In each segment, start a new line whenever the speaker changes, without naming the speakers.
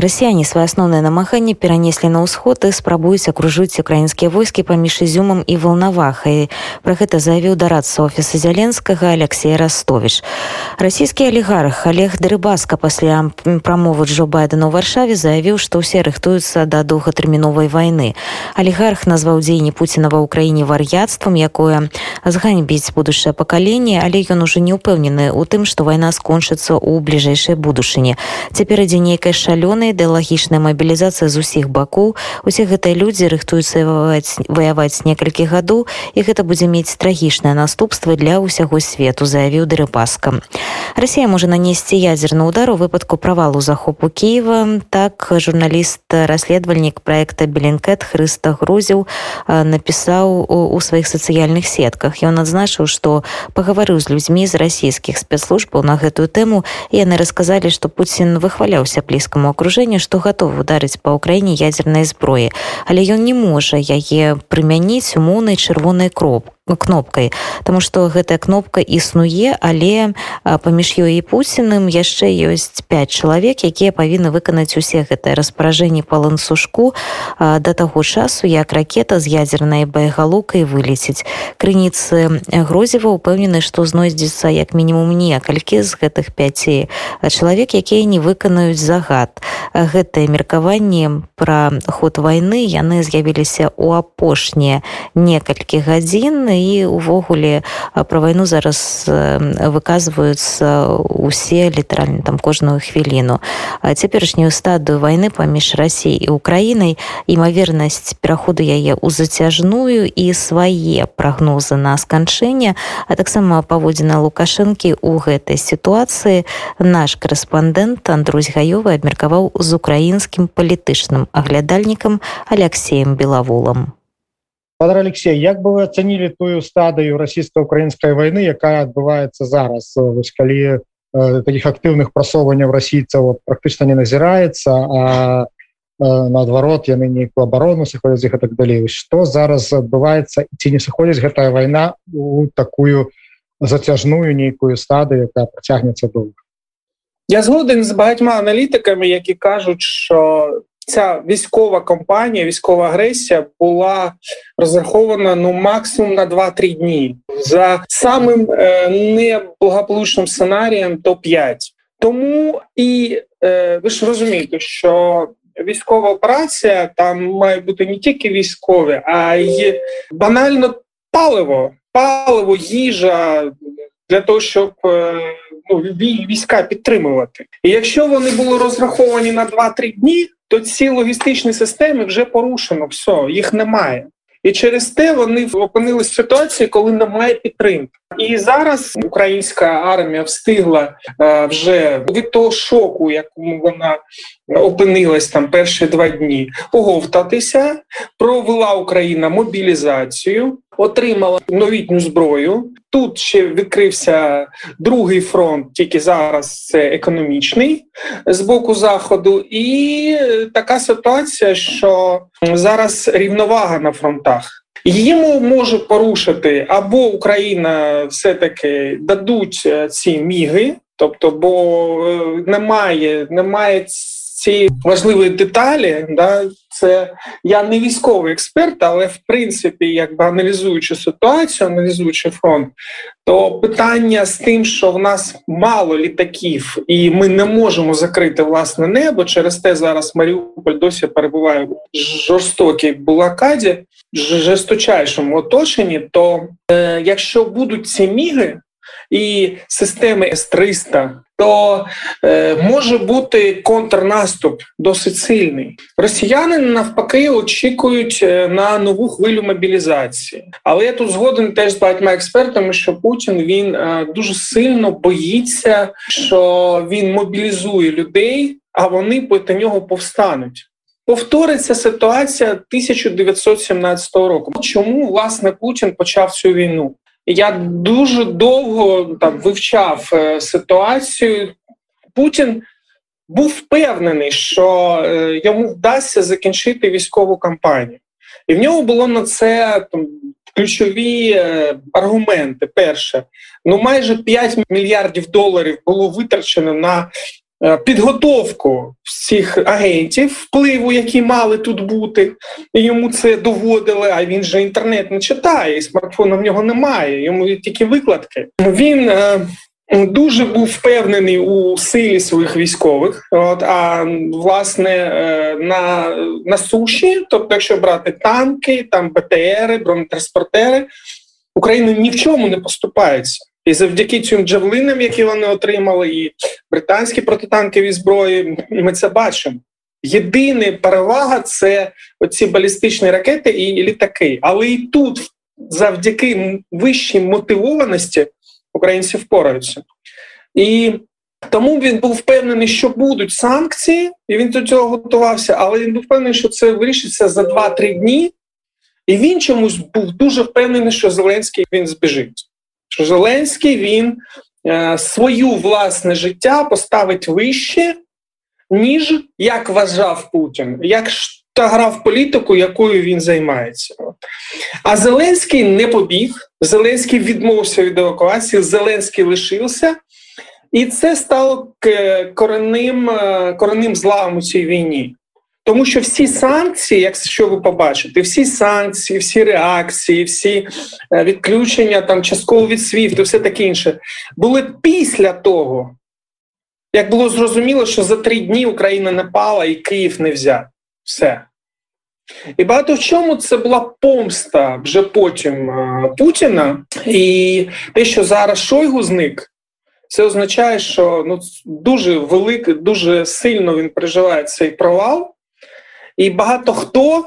расіяне свае асноўнае намаганне перанеслі на ўсход і спрабуюць акружыць украінскія войскі паміж ізюмам і валнавахай пра гэта заявіў дарадца офіса зяленскага алексей растович расійскі алігарх олег дрыбаска пасля прамовы джо байдена ў варшаве заявіў што ўсе рыхтуюцца да доўгатэрміновай вайны алігарх назваў дзеянні пуціна ва ўкраіне вар'яцтвам якое зганьбіць будучае пакаленне але ён уже не ўпэўнены у тым што вайна скончыцца ў бліжэйшай будучыні цяпер ідзе нейкая шалёная пэўная ідэалагічная мабілізацыя з усіх бакоў. Усе гэтыя людзі рыхтуюцца ваяваць некалькі гадоў і гэта будзе мець трагічнае наступства для ўсяго свету заявіў дырыпаска Расія можа нанесці ядзерны удар у выпадку правалу захопу Киева. Так журналіст расследавальнік проекта беленкет Хрыста грузіў напісаў у сваіх сацыяльных сетках. Ён адзначыў што пагаварыў з людзьмі з расійскіх спецслужбаў на гэтую тэму яны расказалі што Пуін выхваляўся блізкаму акружэнню што гатовы ударыць па ўкраіне ядзернай зброі але ён не можа яе прымяніць умоўнай чырвонай кропку кнопкай. Тому что гэтая кнопка існуе але паміж ёй і пуціным яшчэ ёсць 5 чалавек якія павінны выканаць усе гэтыя распаражэнні па ланцужку да таго часу як ракета з ядзернай баягалукай вылеціць крыніцы грозева упэўнены што знойдзецца як мінімум некалькі з гэтых 5 чалавек якія не выканаюць загад. Гэтае меркаванне пра ход войны яны з'явіліся у апошнія некалькі гадзін і увогуле пра вайну зараз выказваюцца усе літаральна там кожную хвіліну цяперашнюю стадыю вайны паміж рассей і украінай імавернасць пераходу яе ў зацяжную і свае прагнозы на сканчэнне а таксама паводзіна лукашэнкі ў гэтай сітуацыі наш корэспандэнт Андрусь гаёвы абмеркаваў з украінскім палітычным аглядальнікам алексеем белаволам
Падар Алексей як бы вы ацанілі тую стадыю расійска-украінскай войны якая адбываецца зараз вось калі э, таких актыўных прасоўванняў расійцаў практычна не назіраецца а э, наадварот яны нейкую абарону сыходзяць іх так далей что зараз адбываецца ці не сыходзіць гэтая вайна у такую зацяжную нейкую стадыю якая працягнецца доўга
Я згоден з багатьма аналітиками які кажуть що ця військова кампанія, військова агресія була розрахована ну максимум на 2-3 дні. За самим е, неблагополучним сценарієм то 5 тому і е, ви ж розумієте, що військова операція там має бути не тільки військові, а й банально паливо, паливо, їжа для того, щоб е, ну, війська підтримувати. І якщо вони були розраховані на 2-3 дні, то ці логістичні системи вже порушено, все, їх немає. І через те вони опинились в ситуації, коли немає підтримки. І зараз українська армія встигла е, вже від того шоку, якому вона опинилась там перші два дні, оговтатися. Провела Україна мобілізацію, отримала новітню зброю. Тут ще відкрився другий фронт, тільки зараз це економічний з боку заходу, і така ситуація, що зараз рівновага на фронтах. Її може порушити або Україна все таки дадуть ці міги, тобто, бо немає, немає ці важливі деталі, да це я не військовий експерт, але в принципі, якби аналізуючи ситуацію, аналізуючи фронт, то питання з тим, що в нас мало літаків, і ми не можемо закрити власне небо. Через те зараз Маріуполь досі перебуває в жорстокій блокаді, жорсточайшому оточенні. То е, якщо будуть ці міги і системи С-300, то е, може бути контрнаступ досить сильний. Росіяни навпаки очікують е, на нову хвилю мобілізації. Але я тут згоден теж з багатьма експертами, що Путін він е, дуже сильно боїться, що він мобілізує людей, а вони проти нього повстануть. Повториться ситуація 1917 року. Чому власне Путін почав цю війну? Я дуже довго там вивчав е, ситуацію. Путін був впевнений, що е, йому вдасться закінчити військову кампанію, і в нього було на це там ключові е, аргументи. Перше, ну майже 5 мільярдів доларів було витрачено на підготовку всіх агентів впливу, які мали тут бути, і йому це доводили. А він же інтернет не читає, і смартфона в нього немає. Йому тільки викладки. Він дуже був впевнений у силі своїх військових. От а власне на на суші, тобто, якщо брати танки, там БТРи, бронетранспортери, Україна ні в чому не поступається. І завдяки цим джавлинам, які вони отримали, і британські протитанкові зброї, ми це бачимо. Єдина перевага це оці балістичні ракети і літаки. Але і тут, завдяки вищій мотивованості, українці впораються. І тому він був впевнений, що будуть санкції, і він до цього готувався. Але він був впевнений, що це вирішиться за 2-3 дні. І він чомусь був дуже впевнений, що Зеленський він збіжить що Зеленський він е, свою власне життя поставить вище, ніж як вважав Путін, як та грав політику, якою він займається. А Зеленський не побіг. Зеленський відмовився від евакуації, Зеленський лишився. І це стало коренним е, коренним злам у цій війні. Тому що всі санкції, якщо ви побачите, всі санкції, всі реакції, всі е, відключення, там частково від СВІФТу, все таке інше, були після того, як було зрозуміло, що за три дні Україна не пала і Київ не взяв. Все. І багато в чому це була помста вже потім е, Путіна, і те, що зараз Шойгу зник. Це означає, що ну дуже великий, дуже сильно він переживає цей провал, і багато хто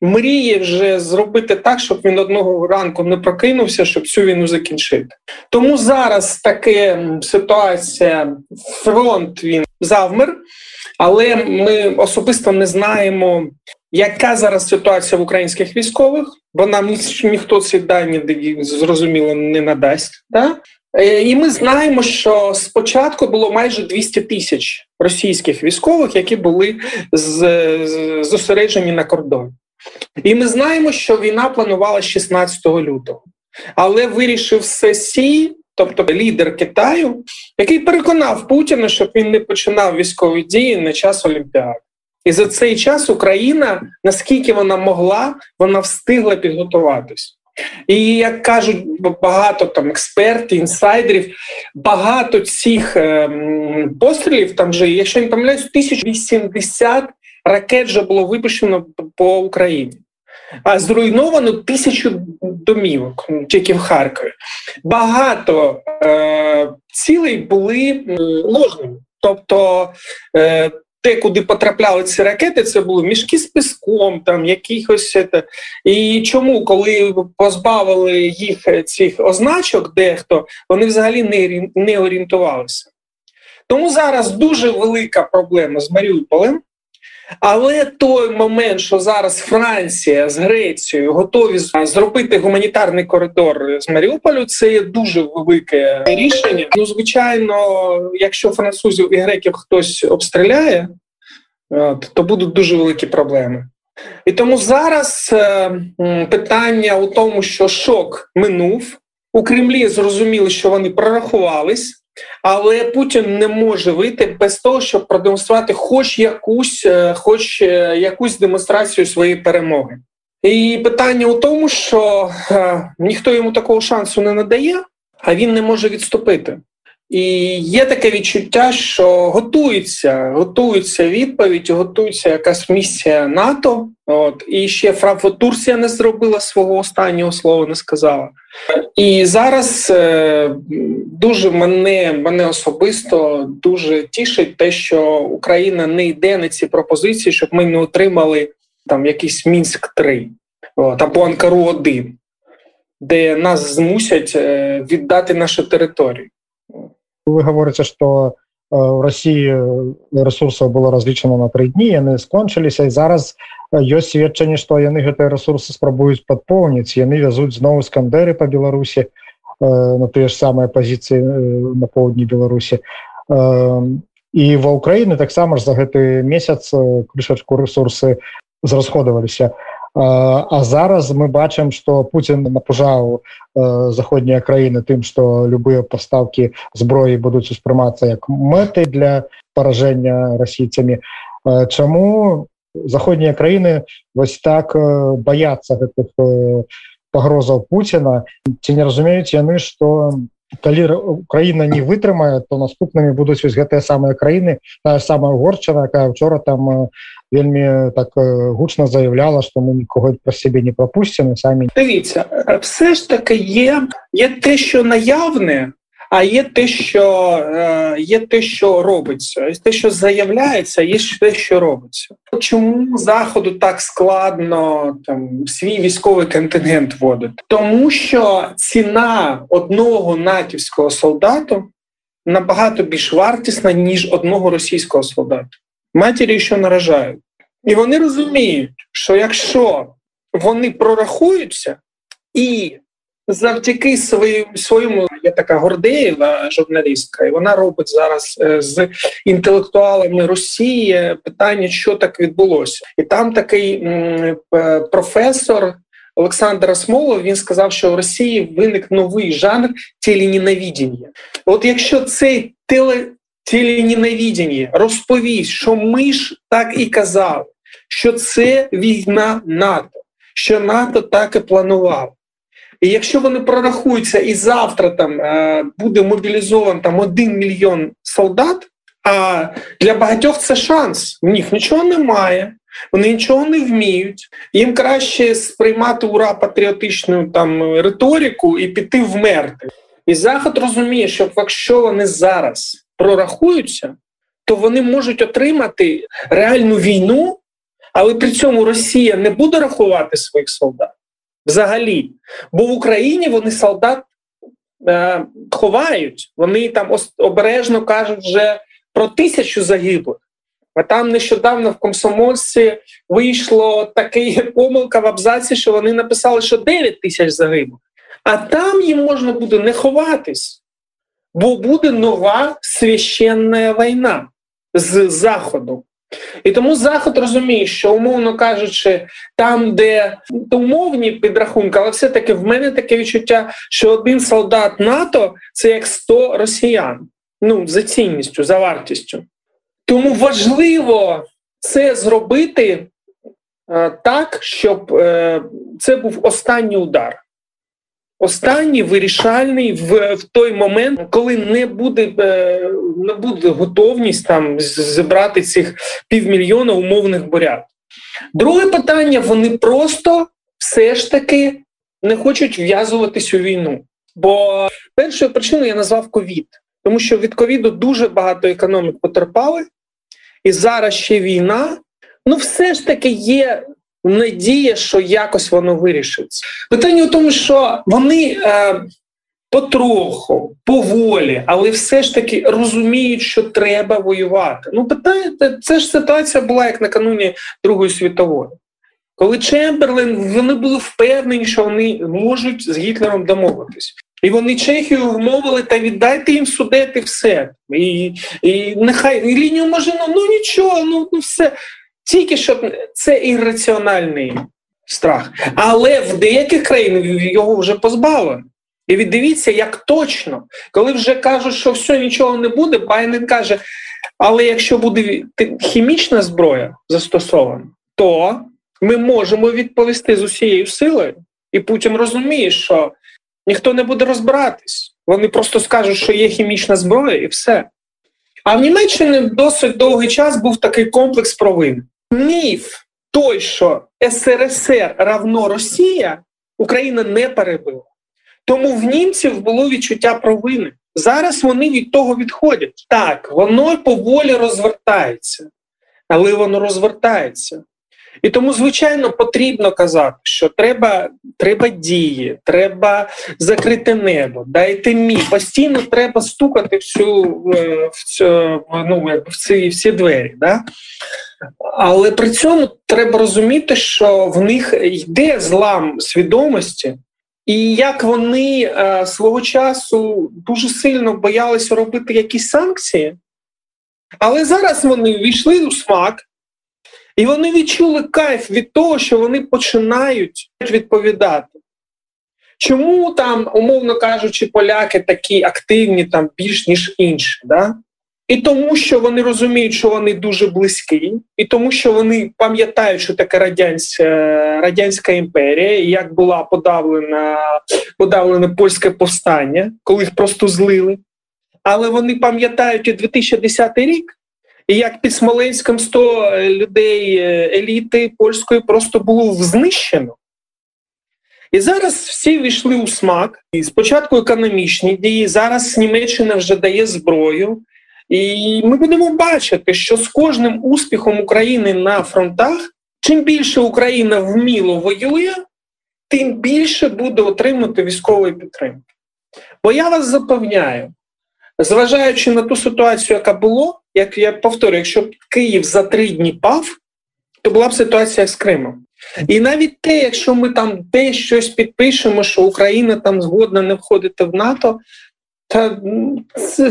мріє вже зробити так, щоб він одного ранку не прокинувся, щоб цю війну закінчити. Тому зараз таке ситуація, фронт він завмер, але ми особисто не знаємо. Яка зараз ситуація в українських військових? Бо нам ні, ніхто ці дані зрозуміло не надасть. Да? Е, і ми знаємо, що спочатку було майже 200 тисяч російських військових, які були зосереджені на кордоні. І ми знаємо, що війна планувала 16 лютого, але вирішив сесії, тобто лідер Китаю, який переконав Путіна, щоб він не починав військові дії на час Олімпіади. І за цей час Україна, наскільки вона могла, вона встигла підготуватись. І як кажуть багато там експертів, інсайдерів, багато цих е, пострілів там вже, якщо не помиляюсь, 1080 ракет вже було випущено по Україні. А зруйновано тисячу домівок тільки в Харкові. Багато е, цілей були ложними. Тобто е, те, куди потрапляли ці ракети, це були мішки з піском, там якихось. І чому, коли позбавили їх цих означок, дехто вони взагалі не, не орієнтувалися. Тому зараз дуже велика проблема з Маріуполем. Але той момент, що зараз Франція з Грецією готові зробити гуманітарний коридор з Маріуполю, це є дуже велике рішення. Ну, звичайно, якщо французів і греків хтось обстріляє, то будуть дуже великі проблеми. І тому зараз е, питання у тому, що шок минув у Кремлі. Зрозуміли, що вони прорахувались. Але Путін не може вийти без того, щоб продемонструвати хоч якусь, е, хоч е, якусь демонстрацію своєї перемоги. І питання у тому, що е, ніхто йому такого шансу не надає, а він не може відступити. І є таке відчуття, що готується, готується відповідь, готується якась місія НАТО. От і ще Франкфурт Турція не зробила свого останнього слова, не сказала. І зараз е, дуже мене мене особисто дуже тішить те, що Україна не йде на ці пропозиції, щоб ми не отримали там якийсь мінськ 3 от, або Анкару 1 де нас змусять е, віддати нашу територію.
Вы говорите, што у Росіі ресурсаў было разлічана на тры дні яны скончыліся і зараз ёсць сведчанне што яны гэтыя ресурсы спрабуюць падпоўніць яны вязуць зноў скандеры по беларусі на тыя ж самыя пазіцыі на поўдні беларусі і ва ўкраіны таксама ж за гэты месяц крышачку ресурсы зрасходаваліся. А зараз мы бачым что Путін напужаў заходнія краіны тым что любыя пастаўкі зброі будуць успрымацца як мэты для паражэння расійцамі Чаму заходнія краіны вось так баяцца гэтых пагрозаў Пуціна ці не разумеюць яны что калі Украіна не вытрымае то наступнымі будуць вось гэтыя самыя краіны тая самая горчана якая учора там вельмі так гучно заявляла что ми нікого про себе не пропустимо самі
дивіться все ж таки є є те що наявне а є те що є те що робиться. Те що заявляється є те що робиться. Чому заходу так складно там свій військовий контингент вводити? Тому що ціна одного натівського солдату набагато більш вартісна ніж одного російського солдата матері, що наражають. І вони розуміють, що якщо вони прорахуються і завдяки своїм своєму є така Гордеєва журналістка, і вона робить зараз е, з інтелектуалами Росії питання, що так відбулося, і там такий професор. Олександр Асмолов він сказав, що в Росії виник новий жанр теленінавідіння. От якщо цей теле теленінавідіння розповість, що ми ж так і казали, що це війна НАТО, що НАТО так і планував. І якщо вони прорахуються і завтра там е, буде мобілізован там один мільйон солдат, а для багатьох це шанс. У них нічого немає, вони нічого не вміють. Їм краще сприймати ура патріотичну там риторику і піти вмерти. І Захід розуміє, що якщо вони зараз прорахуються, то вони можуть отримати реальну війну, але при цьому Росія не буде рахувати своїх солдат взагалі. Бо в Україні вони солдат е, ховають, вони там обережно кажуть вже про тисячу загиблих. А там нещодавно в комсомольці вийшло таке помилка в абзаці, що вони написали, що 9 тисяч загиблих. А там їм можна буде не ховатись, бо буде нова священна війна з Заходу. І тому Заход розуміє, що, умовно кажучи, там, де умовні підрахунки, але все-таки в мене таке відчуття, що один солдат НАТО це як 100 росіян. Ну, за цінністю, за вартістю. Тому важливо це зробити е, так, щоб е, це був останній удар. Останній вирішальний в в той момент, коли не буде е, не буде готовність там зібрати цих півмільйона умовних бурят. Друге питання: вони просто все ж таки не хочуть в'язуватись у війну. Бо першою причиною я назвав ковід, тому що від ковіду дуже багато економік потерпали, і зараз ще війна. Ну, все ж таки є надія, що якось воно вирішиться. Питання в тому, що вони е, потроху, поволі, але все ж таки розуміють, що треба воювати. Ну, питання, це ж ситуація була як накануні Другої світової. Коли Чемберлен, вони були впевнені, що вони можуть з Гітлером домовитись. І вони Чехію вмовили та віддайте їм судити все. І і нехай і лінію може, ну нічого, ну, ну все. Тільки щоб це ірраціональний страх. Але в деяких країнах його вже позбавлено. І віддивіться, як точно, коли вже кажуть, що все нічого не буде, Байден каже: але якщо буде хімічна зброя застосована, то ми можемо відповісти з усією силою. І Путін розуміє, що ніхто не буде розбиратись. Вони просто скажуть, що є хімічна зброя, і все. А в Німеччині досить довгий час був такий комплекс провин міф той, що СРСР равно Росія, Україна не перебила. Тому в німців було відчуття провини. Зараз вони від того відходять. Так, воно поволі розвертається, але воно розвертається. І тому, звичайно, потрібно казати, що треба треба дії, треба закрити небо, дайте мій. Постійно треба стукати всю в цю, ну, в ці всі двері. Да? Але при цьому треба розуміти, що в них йде злам свідомості, і як вони е, свого часу дуже сильно боялися робити якісь санкції, але зараз вони війшли у смак. І вони відчули кайф від того, що вони починають відповідати. Чому там, умовно кажучи, поляки такі активні там більш ніж інші? Да? І тому, що вони розуміють, що вони дуже близькі, і тому, що вони пам'ятають, що таке радянська радянська імперія, і як була подавлена подавлене польське повстання, коли їх просто злили. Але вони пам'ятають і 2010 рік, і як під Смоленськом 100 людей е, еліти польської просто було знищено. І зараз всі війшли у смак. І спочатку економічні дії. Зараз Німеччина вже дає зброю. І ми будемо бачити, що з кожним успіхом України на фронтах, чим більше Україна вміло воює, тим більше буде отримати військової підтримки. Бо я вас запевняю, зважаючи на ту ситуацію, яка була, як я повторюю, якщо б Київ за три дні пав, то була б ситуація з Кримом. І навіть те, якщо ми там десь щось підпишемо, що Україна там згодна не входити в НАТО, та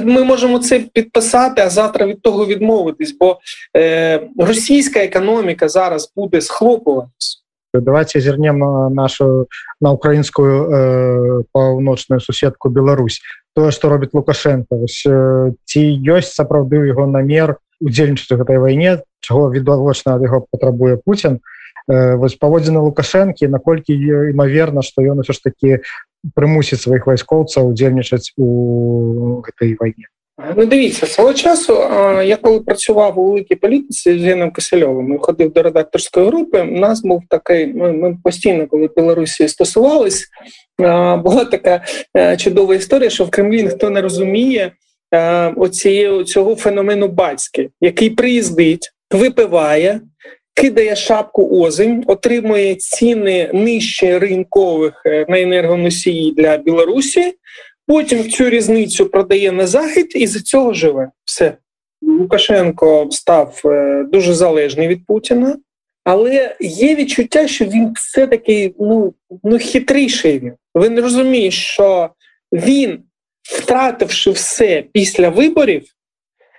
ми можемо це підписати, а завтра від того відмовитись, бо е, російська економіка зараз буде схлопуватись.
Давайте зернем на нашу на українську е, паўночную суседку Беларусь. Тое што робіць лукашенко. Э, ці ёсць сапраўды яго намер удзельнічаць у гэтай вайне чаго відавочна ад яго патрабуе Пуін э, вось паводзіны лукашэнкі наколькі імаверна што ён усё ж такі прымусіць сваіх вайскоўцаў удзельнічаць у гэтай вайне
Ну, дивіться свого часу. Я коли працював у великій політиці з Єном Кисельовим, ходив до редакторської групи. У нас був такий. Ми, постійно, коли Білорусі стосувались, була така е, чудова історія, що в Кремлі ніхто не розуміє е, оцієї цього феномену батьки, який приїздить, випиває. Кидає шапку озимь, отримує ціни нижче ринкових е, на енергоносії для Білорусі, Потім цю різницю продає на захід і за цього живе. Все. Лукашенко став е, дуже залежний від Путіна, але є відчуття, що він все-таки ну, ну хитріший. Він Він розуміє, що він, втративши все після виборів,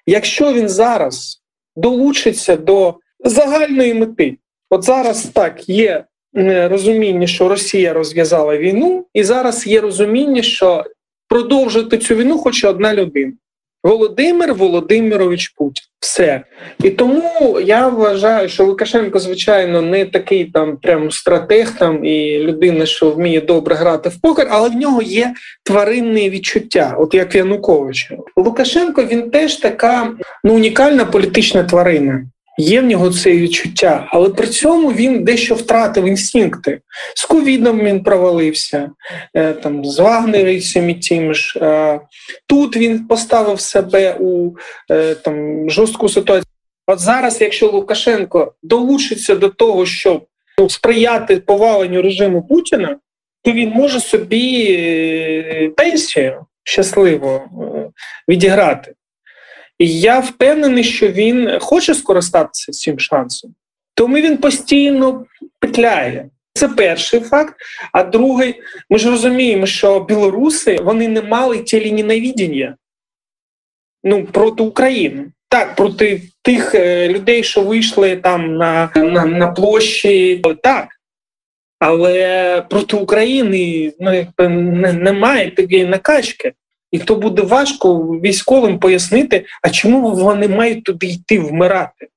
якщо він зараз долучиться до загальної мети, от зараз так є е, розуміння, що Росія розв'язала війну, і зараз є розуміння, що продовжити цю війну хоче одна людина. Володимир Володимирович Путін. Все. І тому я вважаю, що Лукашенко, звичайно, не такий там прям стратег там і людина, що вміє добре грати в покер, але в нього є тваринне відчуття, от як Януковича. Лукашенко він теж така ну, унікальна політична тварина. Є в нього це відчуття, але при цьому він дещо втратив інстинкти. З ковідом він провалився, е, там з вагнерівцями тим ж. Е, тут він поставив себе у е, там жорстку ситуацію. От зараз, якщо Лукашенко долучиться до того, щоб ну, сприяти поваленню режиму Путіна, то він може собі пенсію щасливо відіграти. Я впевнений, що він хоче скористатися цим шансом, тому він постійно петляє. Це перший факт. А другий, ми ж розуміємо, що білоруси вони не мали тілі ненавидіння ну, проти України. Так, проти тих е, людей, що вийшли там на, на, на площі, так. Але проти України ну, немає такої накачки. І то буде важко військовим пояснити, а чому вони мають туди йти вмирати?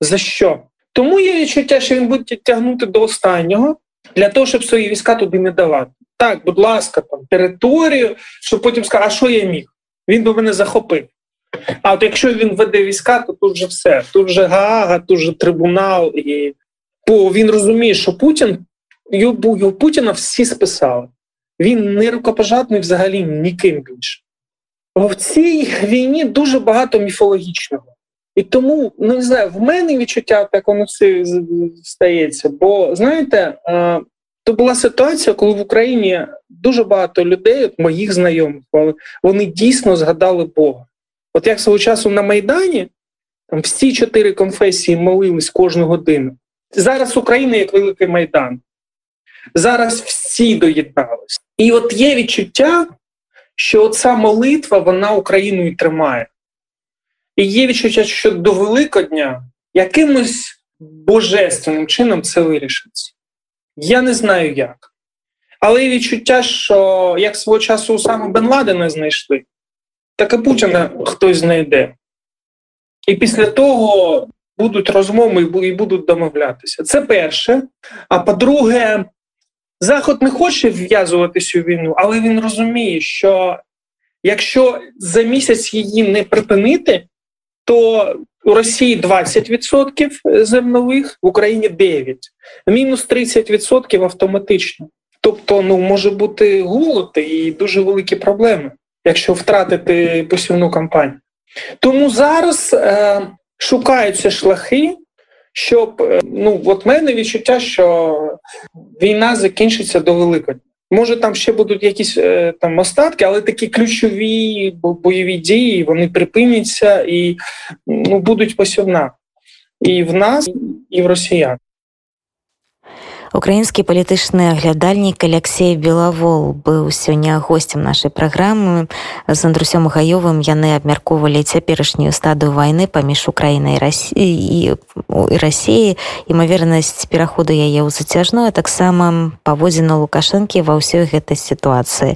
За що? Тому є відчуття, що він буде тягнути до останнього для того, щоб свої війська туди не давати. Так, будь ласка, там територію, щоб потім сказати, а що я міг? Він би мене захопив. А от якщо він веде війська, то тут вже все. Тут вже Гаага, тут вже трибунал. І... Бо він розуміє, що Путін його Путіна всі списали. Він не рукопожатний взагалі ніким більше. В цій війні дуже багато міфологічного. І тому ну, не знаю, в мене відчуття так воно все стається. Бо знаєте, то була ситуація, коли в Україні дуже багато людей, от моїх знайомих, вони дійсно згадали Бога. От як свого часу на Майдані, там всі чотири конфесії молились кожну годину. Зараз Україна як великий майдан. Зараз всі доєдналися. І от є відчуття, що ця молитва вона Україну і тримає. І є відчуття, що до Великодня якимось божественним чином це вирішиться. Я не знаю як. Але є відчуття, що як свого часу саме Бен Ладена знайшли, так і Путіна хтось знайде. І після того будуть розмови і будуть домовлятися. Це перше. А по-друге, Заход не хоче вв'язуватися у війну, але він розуміє, що якщо за місяць її не припинити, то у Росії 20% зернових, в Україні 9%, мінус 30% автоматично. Тобто, ну може бути голод і дуже великі проблеми, якщо втратити посівну кампанію. Тому зараз е, шукаються шляхи, щоб ну от мене відчуття, що війна закінчиться до Великодня. Може, там ще будуть якісь е, там остатки, але такі ключові бойові дії вони припиняться і ну будуть посівна і в нас, і в росіян.
Украінскі палітычны аглядальнік Алексей Белавол быў сёння госцем нашай праграмы з Андрусём гаёвым яны абмяркоўвалі цяперашнюю стадыю вайны паміж Украінай і рассіі імавернасць пераходу яе ў зацяжную таксама паводзіна лукашэнкі ва ўсёй гэтай сітуацыі